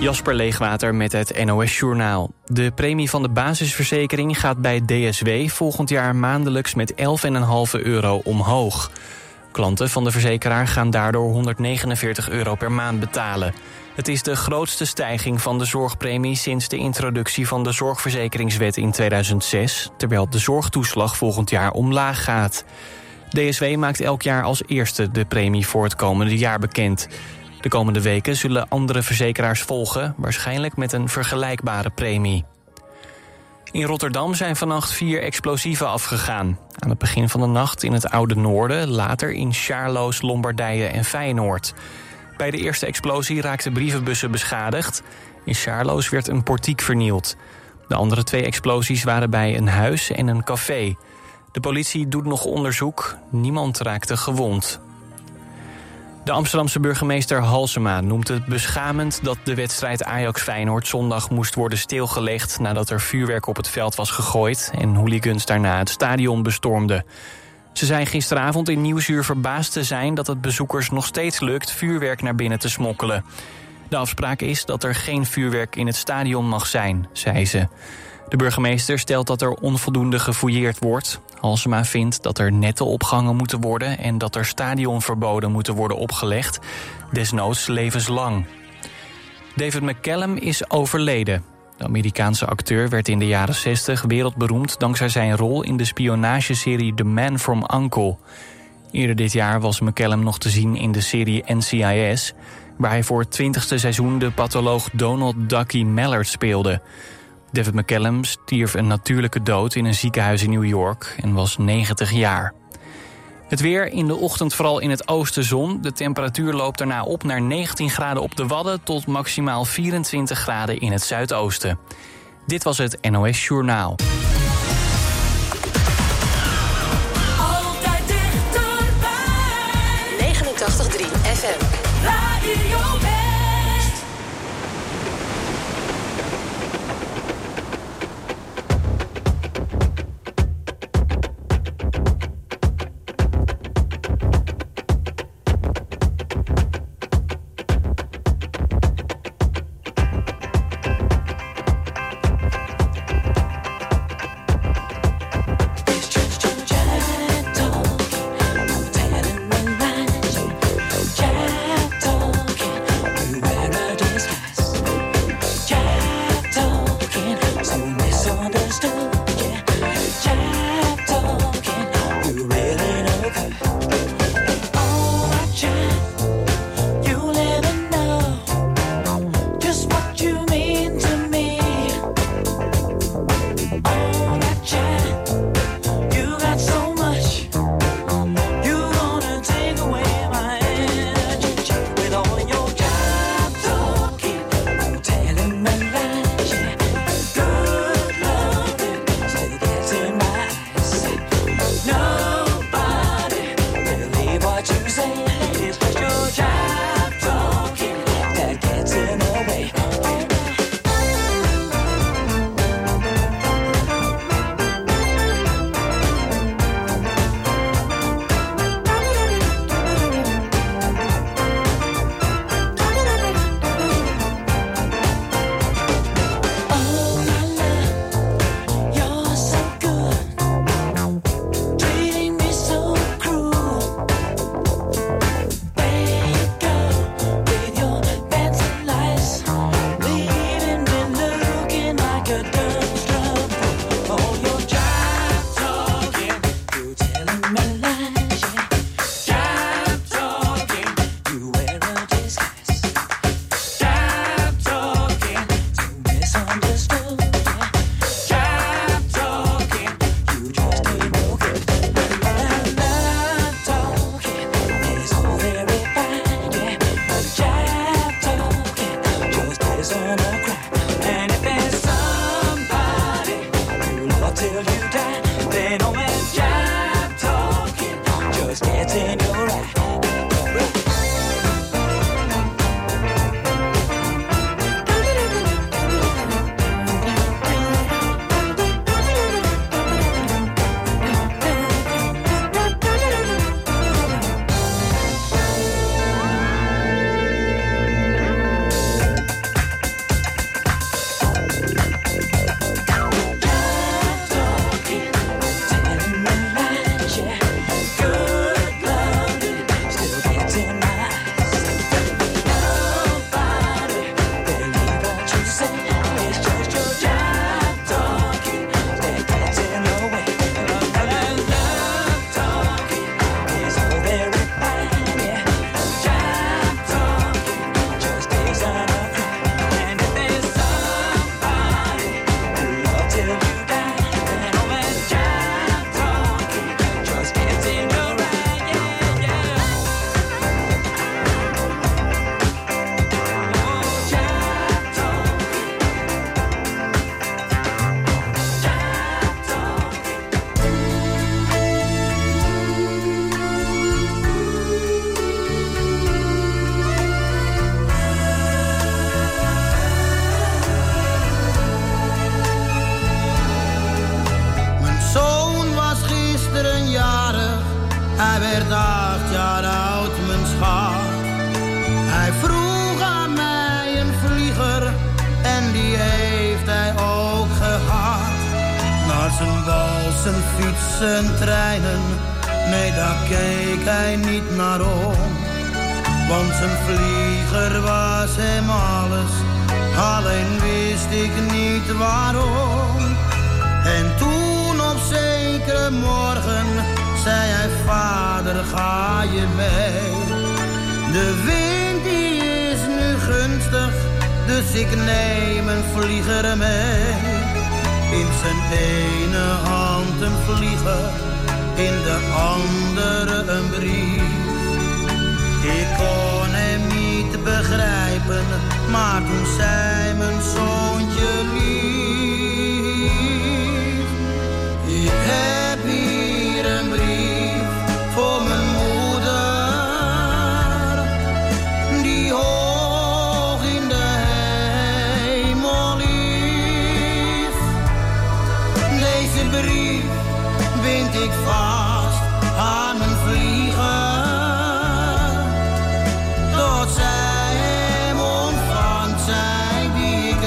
Jasper Leegwater met het NOS Journaal. De premie van de basisverzekering gaat bij DSW volgend jaar maandelijks met 11,5 euro omhoog. Klanten van de verzekeraar gaan daardoor 149 euro per maand betalen. Het is de grootste stijging van de zorgpremie sinds de introductie van de zorgverzekeringswet in 2006, terwijl de zorgtoeslag volgend jaar omlaag gaat. DSW maakt elk jaar als eerste de premie voor het komende jaar bekend. De komende weken zullen andere verzekeraars volgen, waarschijnlijk met een vergelijkbare premie. In Rotterdam zijn vannacht vier explosieven afgegaan. Aan het begin van de nacht in het Oude Noorden, later in Charloes, Lombardije en Feyenoord. Bij de eerste explosie raakten brievenbussen beschadigd. In Charloes werd een portiek vernield. De andere twee explosies waren bij een huis en een café. De politie doet nog onderzoek. Niemand raakte gewond. De Amsterdamse burgemeester Halsema noemt het beschamend dat de wedstrijd Ajax-Feyenoord zondag moest worden stilgelegd nadat er vuurwerk op het veld was gegooid en hooligans daarna het stadion bestormden. Ze zei gisteravond in Nieuwsuur verbaasd te zijn dat het bezoekers nog steeds lukt vuurwerk naar binnen te smokkelen. De afspraak is dat er geen vuurwerk in het stadion mag zijn, zei ze. De burgemeester stelt dat er onvoldoende gefouilleerd wordt. Halsema vindt dat er nette opgangen moeten worden... en dat er stadionverboden moeten worden opgelegd. Desnoods levenslang. David McCallum is overleden. De Amerikaanse acteur werd in de jaren 60 wereldberoemd... dankzij zijn rol in de spionageserie The Man from Uncle. Eerder dit jaar was McCallum nog te zien in de serie NCIS... waar hij voor het twintigste seizoen de patholoog Donald Ducky Mallard speelde... David McCallum stierf een natuurlijke dood in een ziekenhuis in New York en was 90 jaar. Het weer in de ochtend vooral in het oosten zon. De temperatuur loopt daarna op naar 19 graden op de Wadden... tot maximaal 24 graden in het zuidoosten. Dit was het NOS Journaal. Altijd dichterbij. 89.3 FM. Radio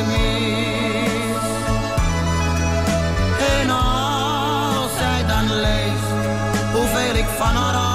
mis. En als zij dan leest hoeveel ik van haar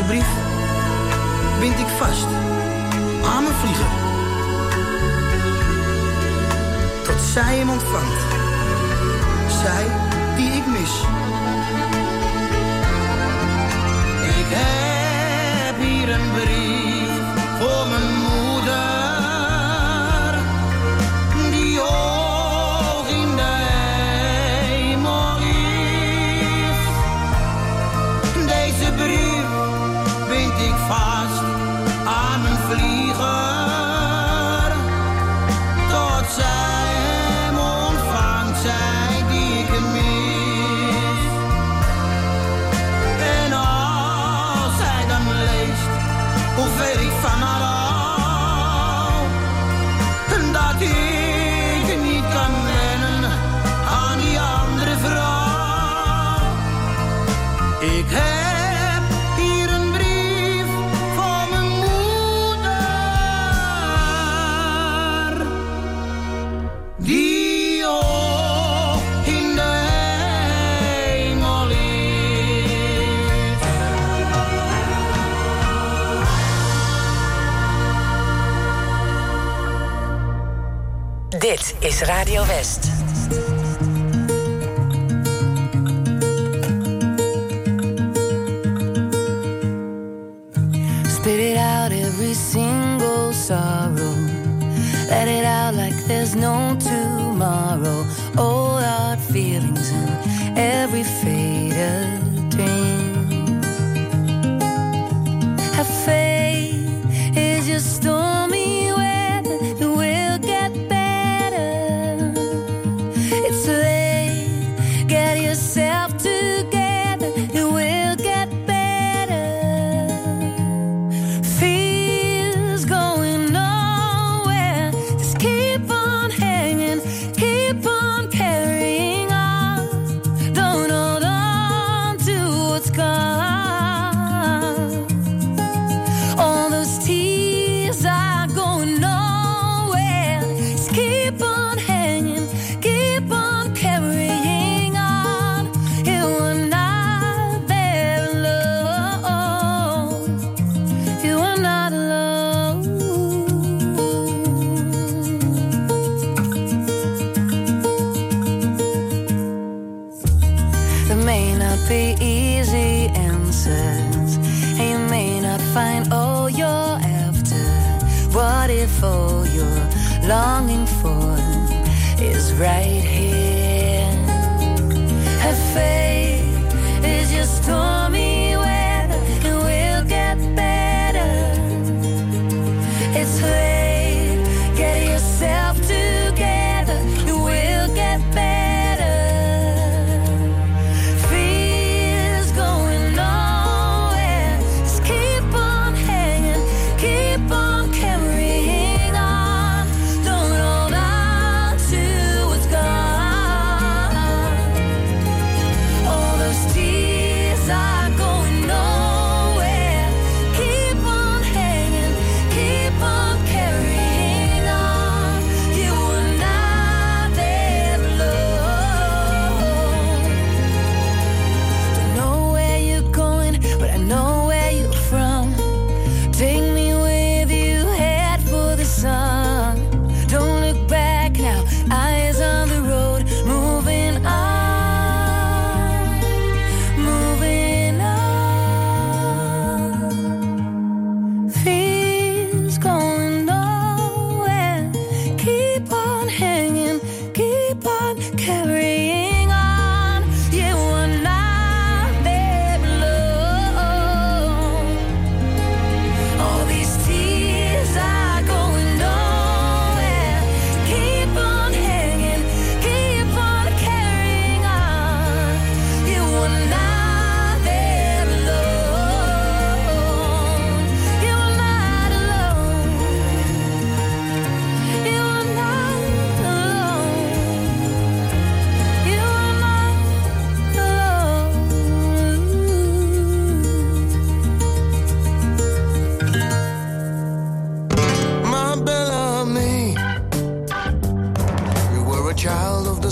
Deze brief bind ik vast aan mijn vlieger. Tot zij hem ontvangt. Zij die ik mis. Ik heb hier een brief. is Radio West. Spit it out every single sorrow. Let it out like there's no tomorrow. All our feelings and every fade.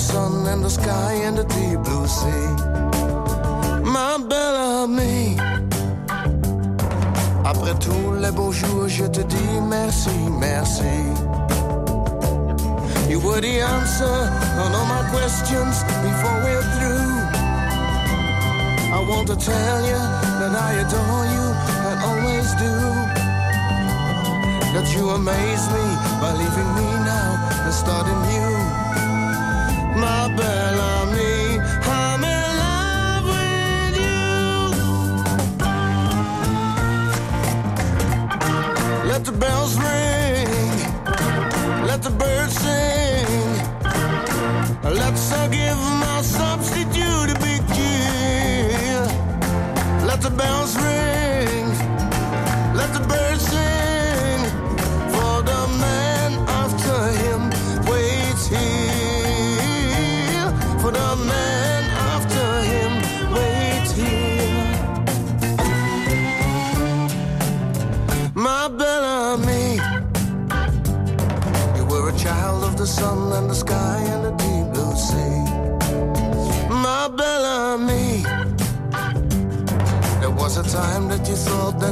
sun and the sky and the deep blue sea. my belle amie, après tous les beaux jours, je te dis merci, merci. You were the answer on all my questions before we're through. I want to tell you that I adore you and always do. That you amaze me by leaving me now and starting new. My belle amie,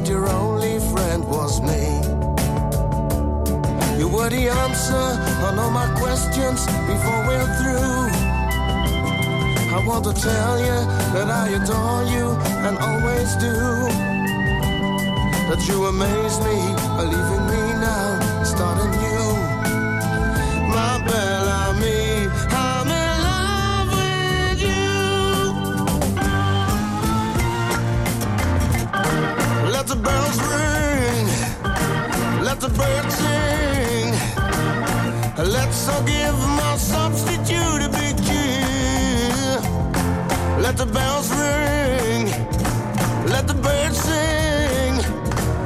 your only friend was me. You were the answer on all my questions before we're through. I want to tell you that I adore you and always do that you amaze me by leaving me now, starting new. All give my substitute a big cheer. Let the bells ring, let the birds sing.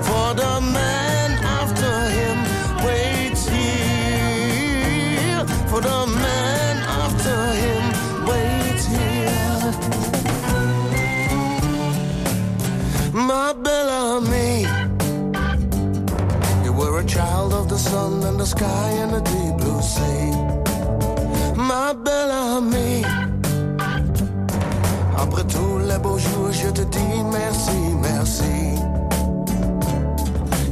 For the man after him waits here. For the man after him waits here. My belle amie, you were a child of the sun and the sky and the deep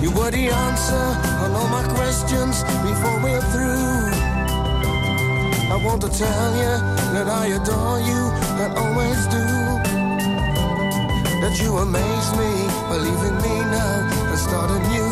You were the answer on all my questions before we're through. I want to tell you that I adore you and always do. That you amaze me by leaving me now and starting new.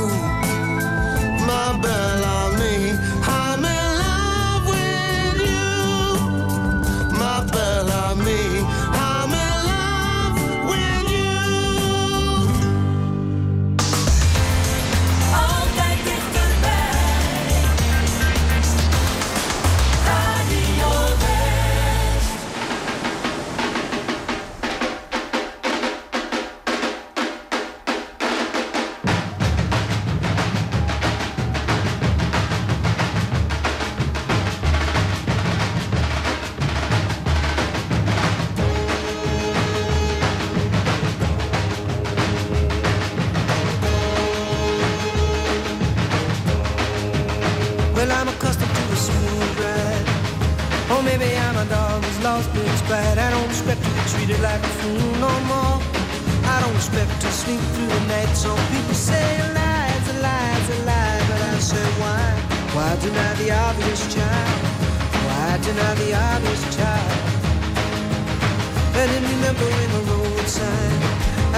Well, I'm accustomed to a smooth ride. Or maybe I'm a dog who's lost its pride. I don't expect to be treated like a fool no more. I don't expect to sleep through the night. Some people say lies, lies, a lie. But I say why? Why deny the obvious child? Why deny the obvious child? And in remembering a road sign,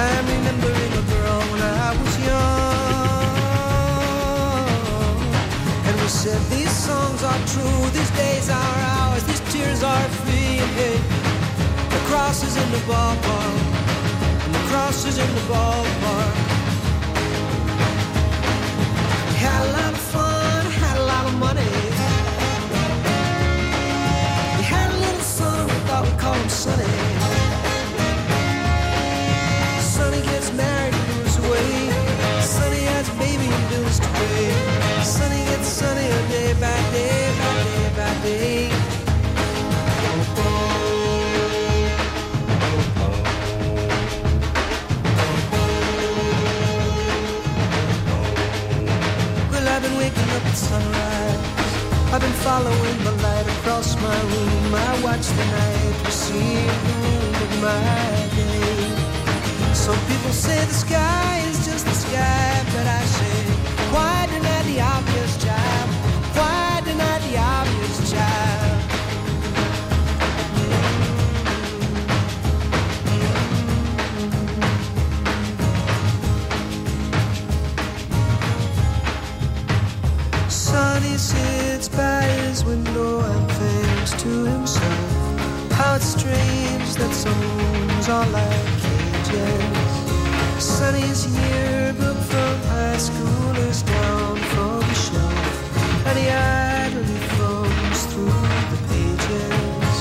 I'm remembering a girl when I was young. Said these songs are true, these days are ours, these tears are free. The cross is in the ballpark, and the cross is in the ballpark. We had a lot of fun, had a lot of money. We had a little son, we thought we'd call him. Sonny sunrise. I've been following the light across my room. I watch the night receive the room of my day. Some people say the sky is just the sky, but I say, why deny the obvious? sits by his window and thinks to himself. How it's strange that some rooms are like cages Sonny's yearbook from high school is down from the shelf And he idly thumbs through the pages.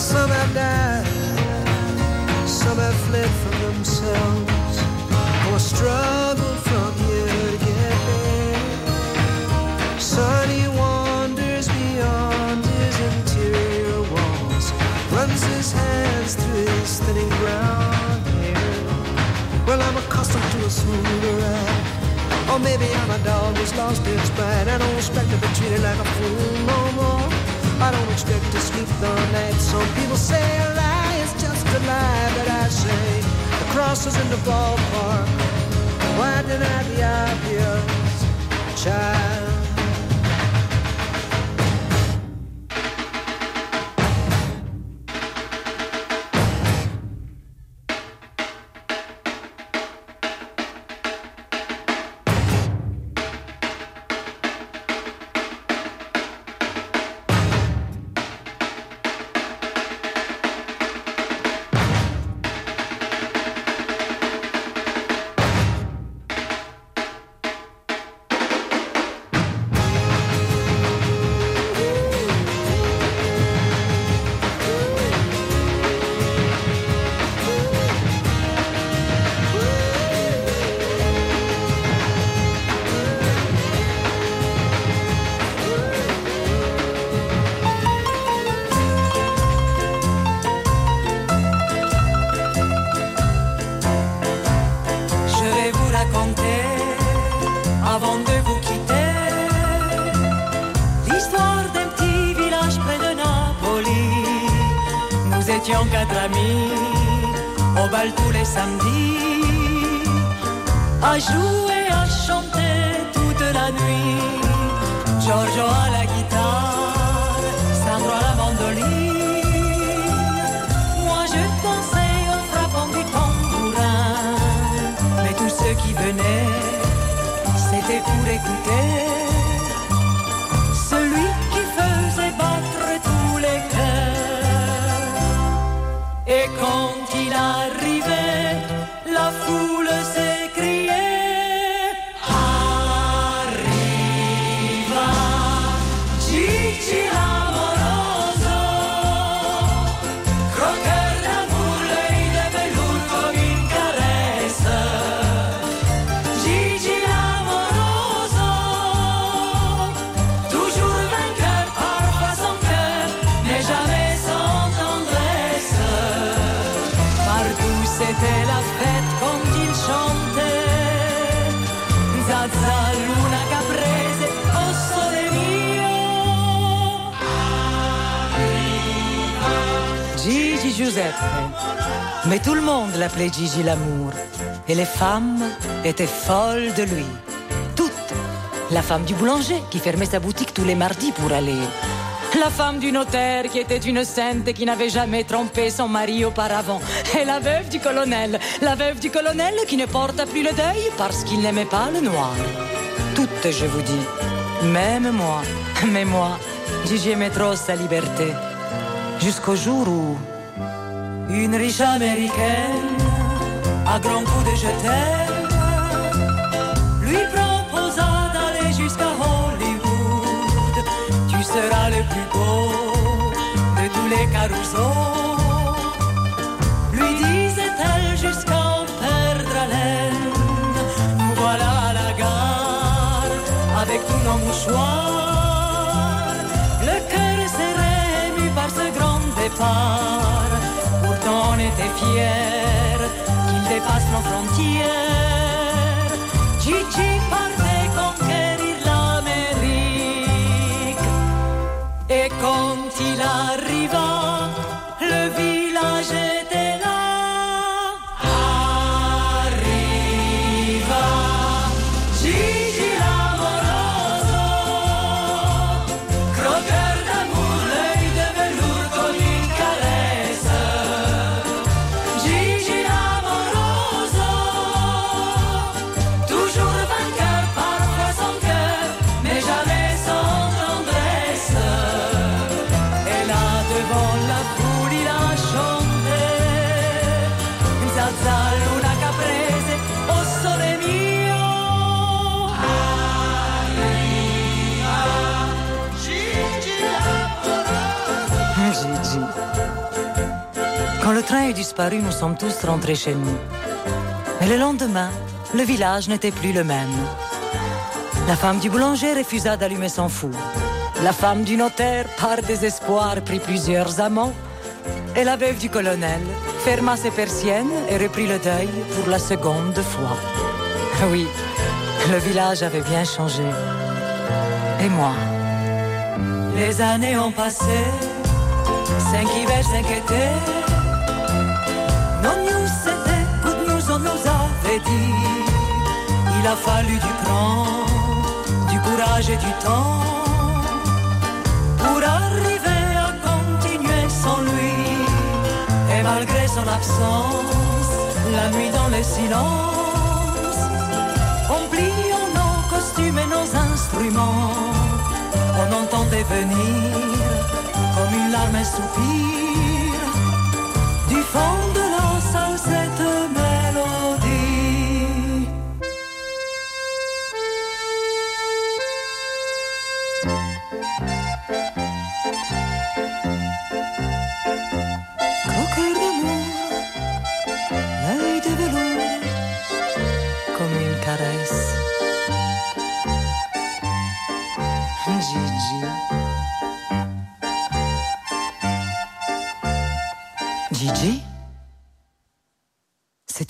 Some have died, some have fled from themselves. Or struggled Or maybe I'm a dog who's lost its pride. I don't expect to be treated like a fool no more. I don't expect to sleep the night. Some people say a lie is just a lie, but I say the cross is in the ballpark. Why deny the obvious, child? Étions quatre amis, au bal tous les samedis, à jouer, à chanter toute la nuit. Giorgio à la guitare, Sandro à la mandoline. Moi je dansais en frappant du tambourin. Mais tous ceux qui venaient, c'était pour écouter. Et quand il arrivait, la foule Mais tout le monde l'appelait Gigi l'amour. Et les femmes étaient folles de lui. Toutes. La femme du boulanger qui fermait sa boutique tous les mardis pour aller. La femme du notaire qui était une et qui n'avait jamais trompé son mari auparavant. Et la veuve du colonel. La veuve du colonel qui ne porta plus le deuil parce qu'il n'aimait pas le noir. Toutes, je vous dis. Même moi. Mais moi, Gigi aimait trop sa liberté. Jusqu'au jour où Une riche américaine, à grands coups de je lui proposa d'aller jusqu'à Hollywood. Tu seras le plus beau de tous les carousaux. Lui disait-elle jusqu'à en perdre haleine. Voilà la gare avec tous nos mouchoirs. Le cœur ému par ce grand départ. Était fiers qu'il dépasse nos frontières. Nous sommes tous rentrés chez nous. Mais le lendemain, le village n'était plus le même. La femme du boulanger refusa d'allumer son four. La femme du notaire, par désespoir, prit plusieurs amants. Et la veuve du colonel ferma ses persiennes et reprit le deuil pour la seconde fois. Ah Oui, le village avait bien changé. Et moi Les années ont passé, cinq hivers, cinq étés. Non news, c'était good news, on nous avait dit. Il a fallu du cran, du courage et du temps pour arriver à continuer sans lui. Et malgré son absence, la nuit dans le silence, en nos costumes et nos instruments, on entendait venir comme une larme un soupir du fond de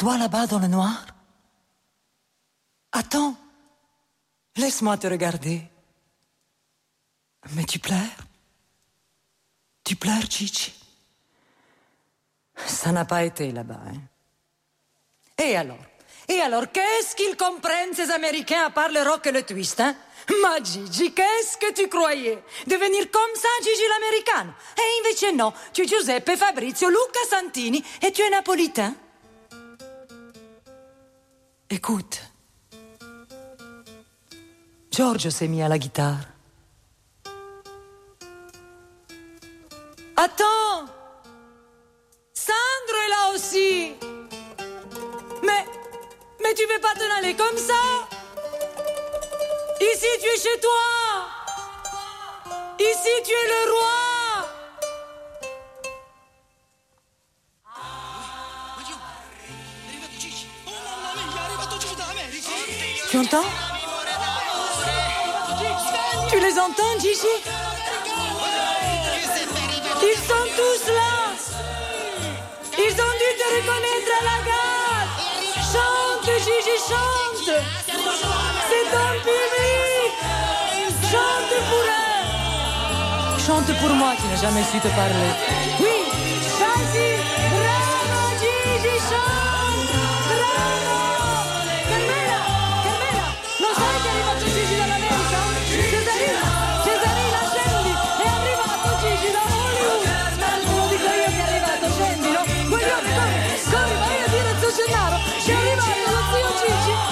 toi là-bas dans le noir? Attends, laisse-moi te regarder. Mais tu pleures? Tu pleures, Gigi Ça n'a pas été là-bas, hein. Et alors? Et alors, qu'est-ce qu'ils comprennent, ces Américains, à part le rock et le twist, hein? Ma Gigi, qu'est-ce que tu croyais? Devenir comme ça, Gigi l'américaine? E invece no, tu es Giuseppe, Fabrizio, Luca Santini et tu es napolitain? Écoute, Giorgio s'est mis à la guitare. Attends. Sandro est là aussi. Mais, mais tu veux pas t'en aller comme ça? Ici tu es chez toi. Ici tu es le roi Tu les entends, Gigi Ils sont tous là Ils ont dû te reconnaître à la gare Chante, Gigi, chante C'est ton public Chante pour eux Chante pour moi qui n'ai jamais su te parler. Oui Cesarina Cesarina, scendi. È arrivato Gigi da Hollywood. Te lo dico io che è arrivato, scendilo Guaglione, corri Corri, vai a dire a zio Gennaro Che è arrivato lo zio Gigi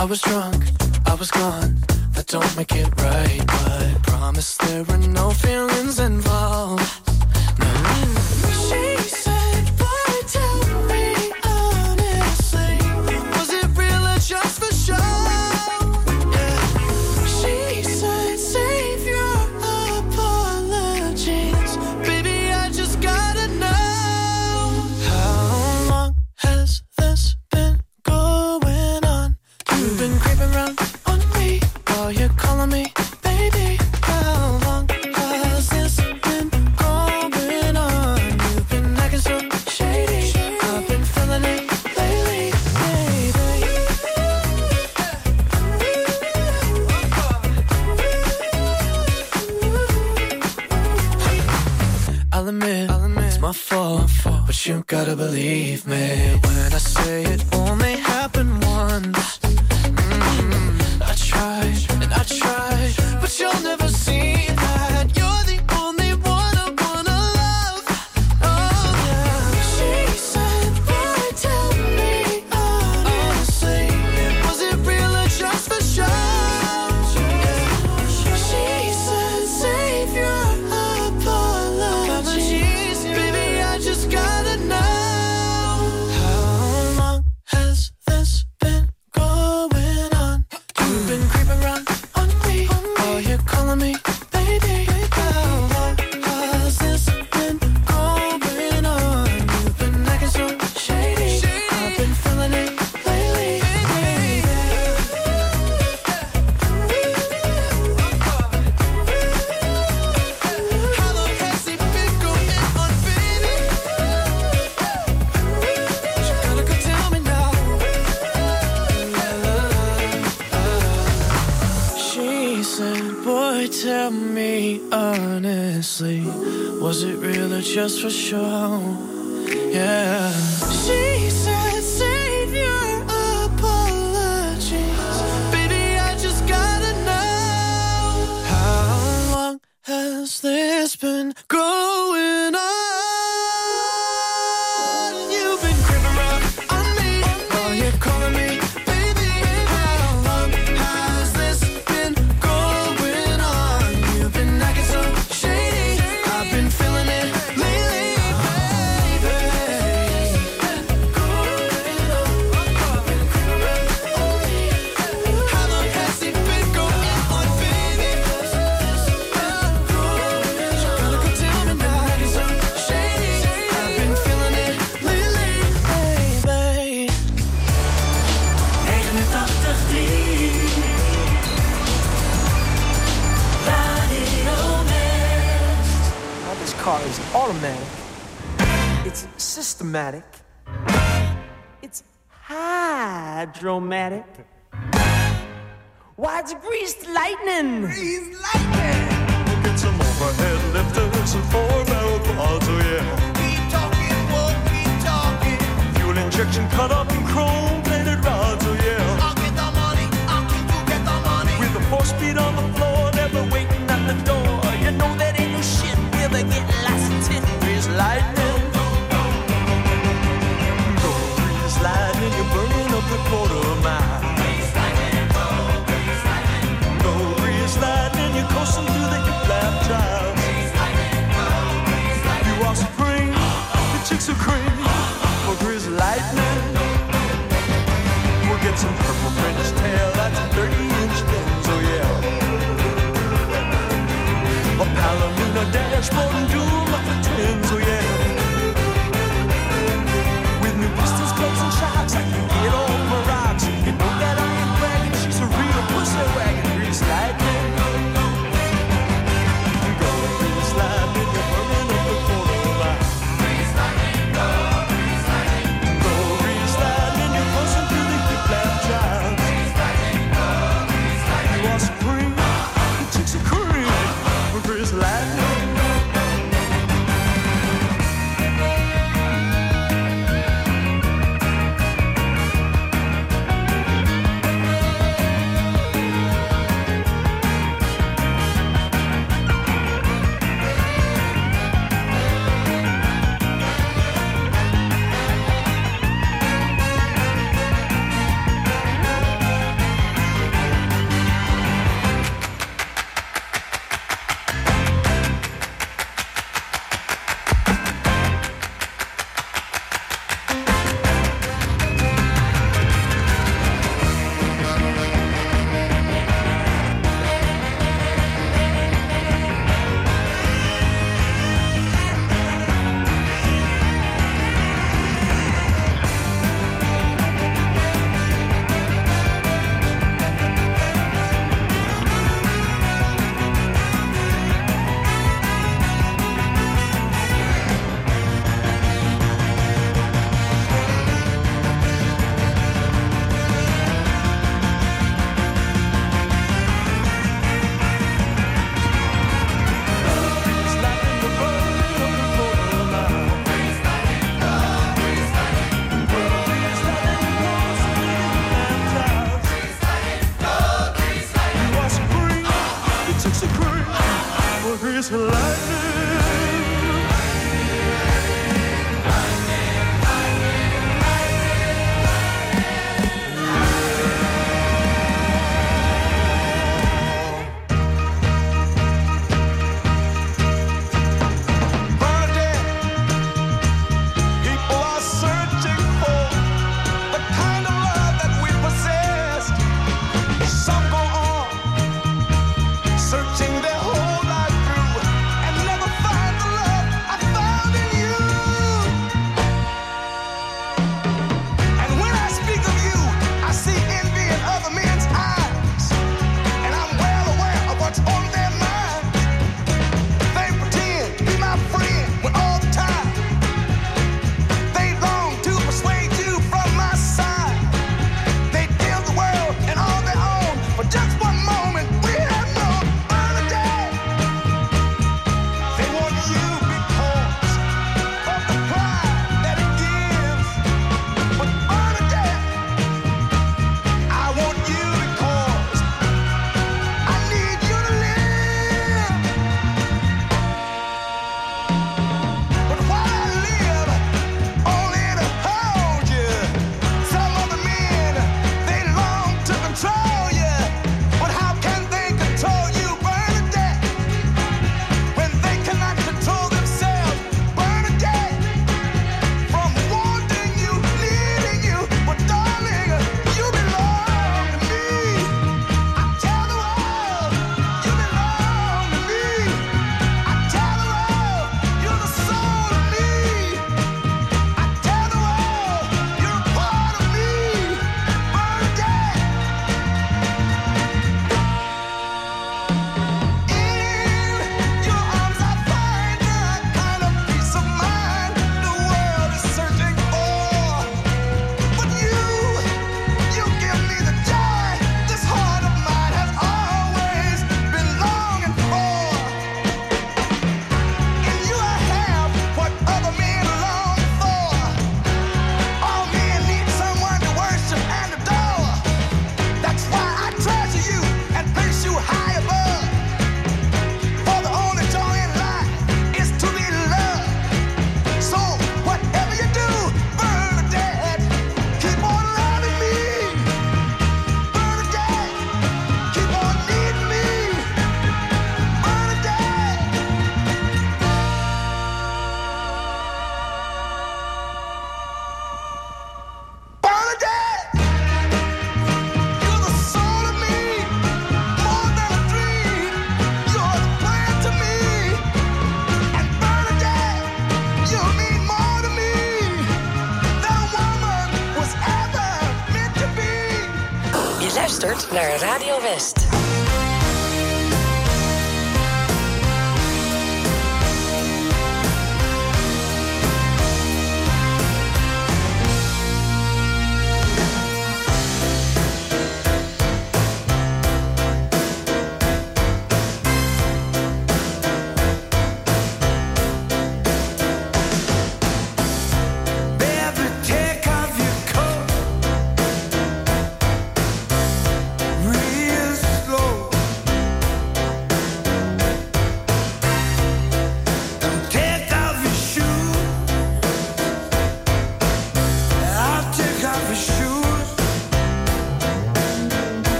I was drunk, I was gone. That don't make it right, but promise there were no feelings involved. Was it real or just for show? Yeah. night. Why'd you lightning? Greased lightning! We'll get some overhead lifters and four barrel quads, oh yeah. Keep talking, won't keep talking. Fuel injection cut off.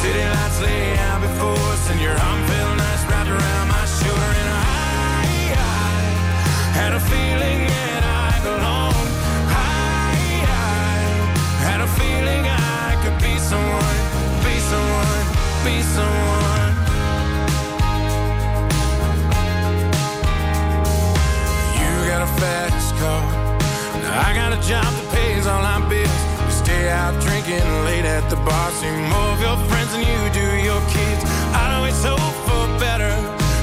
City lights lay out before us, and your arm felt nice wrapped around my shoulder. And I, I had a feeling that I belonged. I, I had a feeling I could be someone, be someone, be someone. You got a fast car. Now I got a job that pays all my bills. Stay out drinking late at the bar. See more of your friends than you do your kids. I'd always hope for better.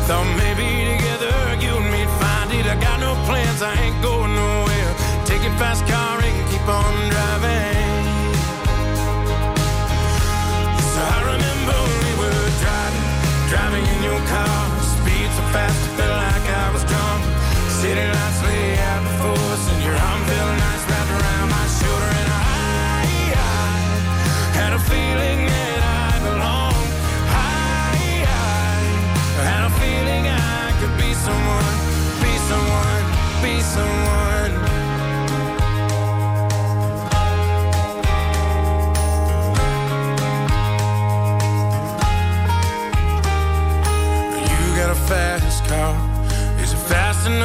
Thought maybe together you and me'd find it. I got no plans, I ain't going nowhere. Take a fast car and keep on driving. So I remember we were driving, driving in your car. Speed so fast, I felt like I was drunk. City lights lay out before us, and your arm felt nice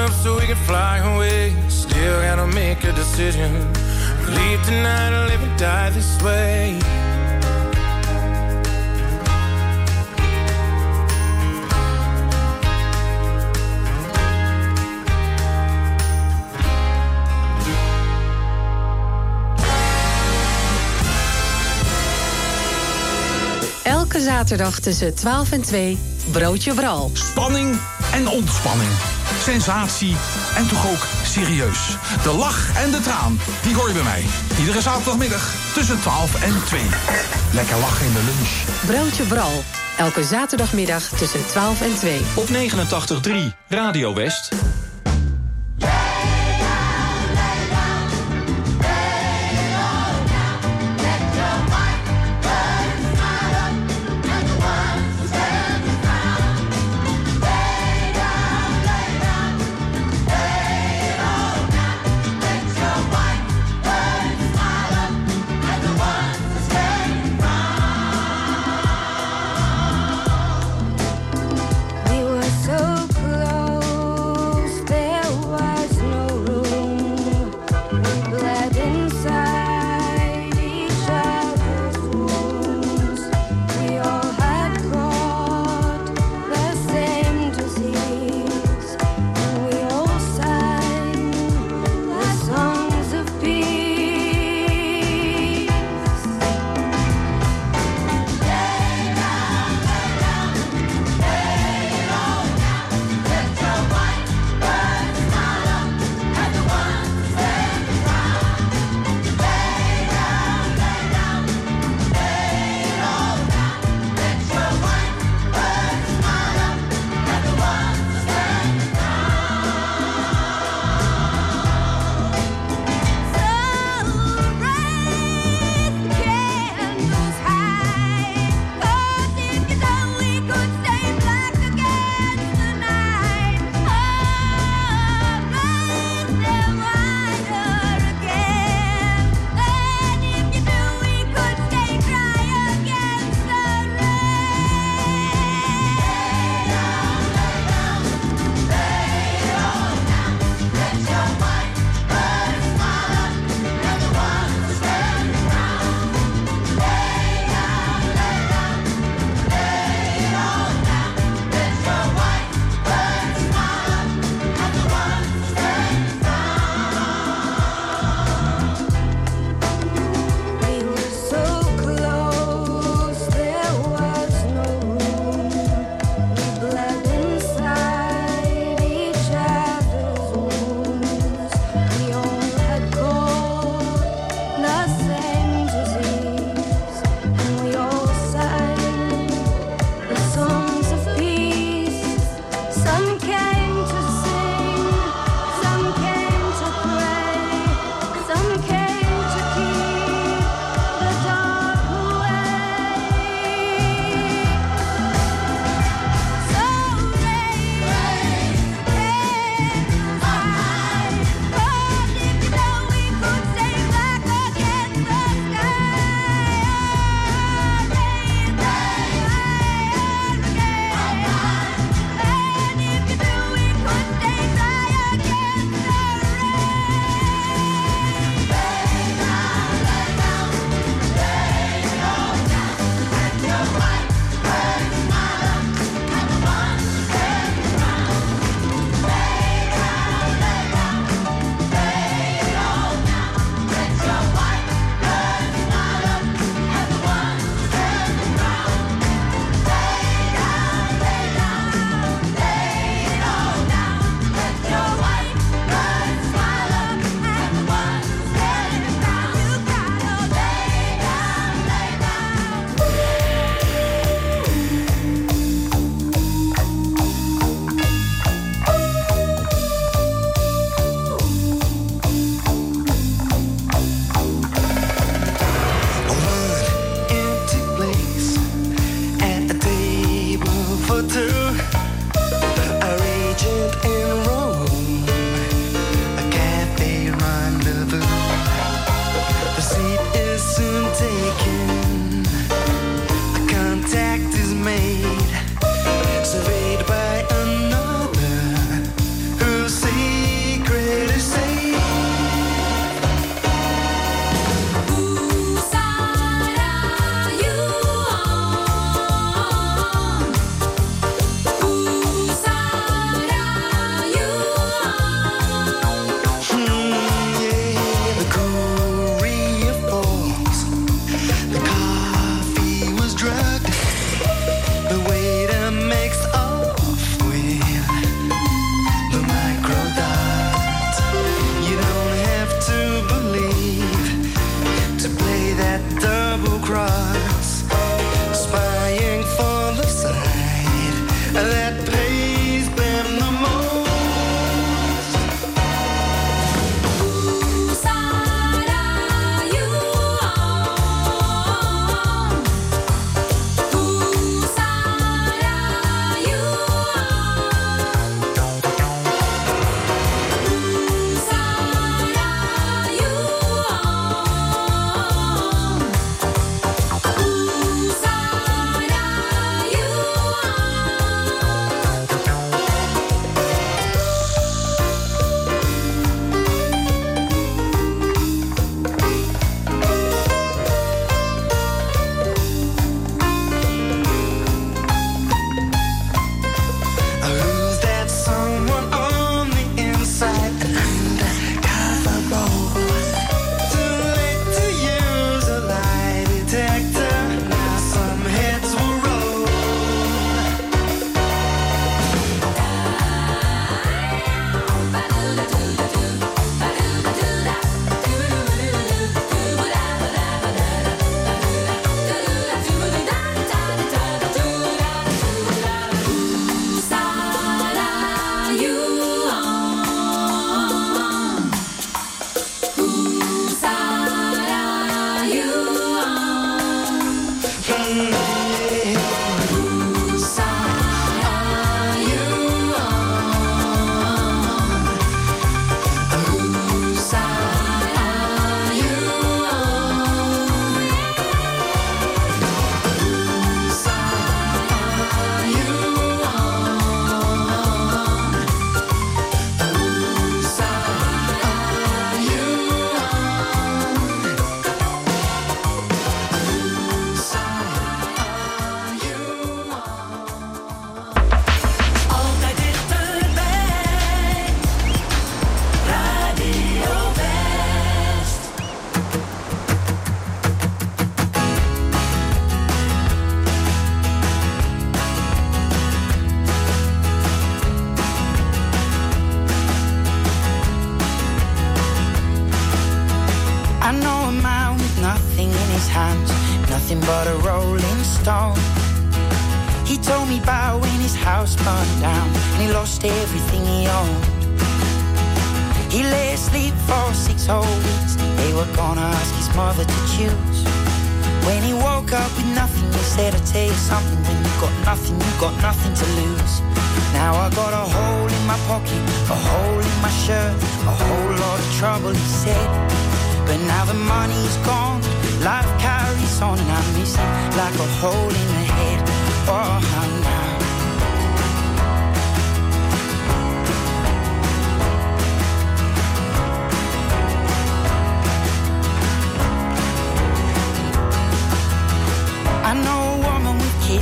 enough so we can fly away? Still gotta make a decision. Leave tonight or live or die this way. Elke zaterdag tussen 12 en 2, Broodje Bral. Spanning en ontspanning. Sensatie en toch ook serieus. De lach en de traan, die hoor je bij mij. Iedere zaterdagmiddag tussen 12 en 2. Lekker lachen in de lunch. Broodje Bral. Elke zaterdagmiddag tussen 12 en 2. Op 89.3 Radio West.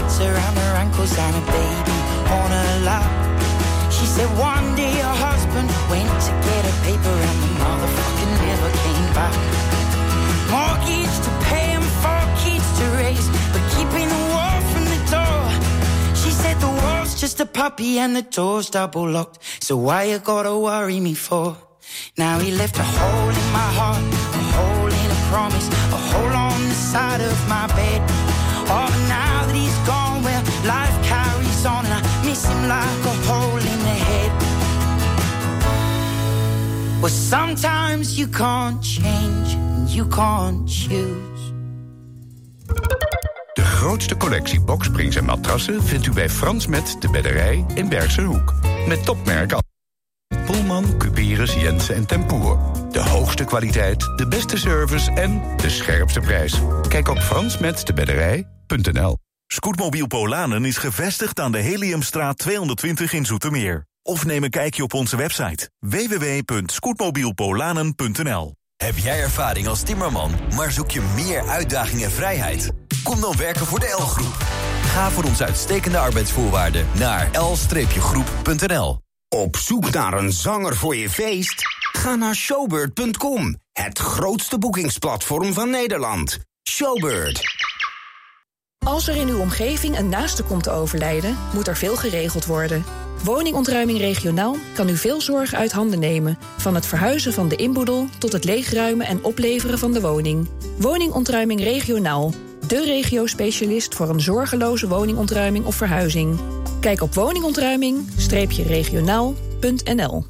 Around her ankles and a baby on her lap. She said one day her husband went to get a paper and the motherfucker never came back. Mortgage to pay and four kids to raise, but keeping the wall from the door. She said the wall's just a puppy and the door's double locked. So why you gotta worry me for? Now he left a hole in my heart, a hole in a promise, a hole on the side of my bed. Life carries on, I miss him like a hole in the head. Well, sometimes you can't change, you can't choose. De grootste collectie boksprings en matrassen vindt u bij Frans Met de Bedderij in Bergse Hoek. Met topmerken als Pullman, Cuperus, Jensen en Tempoer. De hoogste kwaliteit, de beste service en de scherpste prijs. Kijk op fransmetdebedderij.nl Scootmobiel Polanen is gevestigd aan de Heliumstraat 220 in Zoetermeer. Of neem een kijkje op onze website www.scootmobielpolanen.nl Heb jij ervaring als timmerman, maar zoek je meer uitdaging en vrijheid? Kom dan werken voor de L-groep. Ga voor onze uitstekende arbeidsvoorwaarden naar l-groep.nl. Op zoek naar een zanger voor je feest? Ga naar showbird.com, het grootste boekingsplatform van Nederland. Showbird. Als er in uw omgeving een naaste komt te overlijden, moet er veel geregeld worden. Woningontruiming regionaal kan u veel zorg uit handen nemen. Van het verhuizen van de inboedel tot het leegruimen en opleveren van de woning. Woningontruiming regionaal. De regio-specialist voor een zorgeloze woningontruiming of verhuizing. Kijk op woningontruiming-regionaal.nl